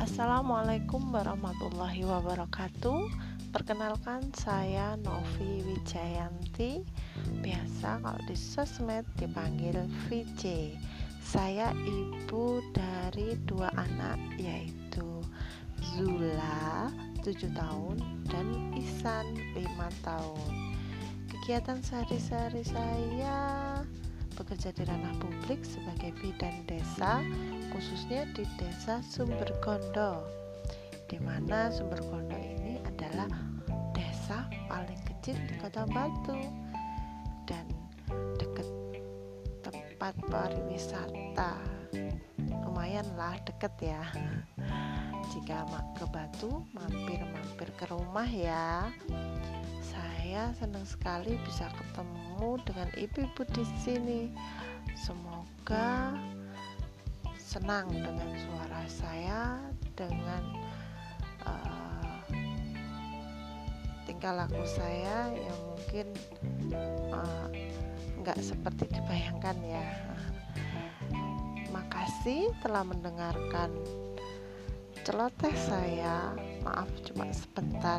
Assalamualaikum warahmatullahi wabarakatuh. Perkenalkan saya Novi Wijayanti. Biasa kalau di sosmed dipanggil VJ Saya ibu dari dua anak yaitu Zula 7 tahun dan Isan 5 tahun. Kegiatan sehari-hari saya bekerja di ranah publik sebagai bidan desa khususnya di desa Sumbergondo di mana Sumbergondo ini adalah desa paling kecil di Kota Batu dan dekat tempat pariwisata. Lumayanlah deket ya. Jika ke Batu mampir-mampir ke rumah ya saya senang sekali bisa ketemu dengan ibu-ibu di sini. Semoga senang dengan suara saya, dengan uh, tingkah laku saya yang mungkin uh, nggak seperti dibayangkan ya. Makasih telah mendengarkan celoteh saya. Maaf cuma sebentar.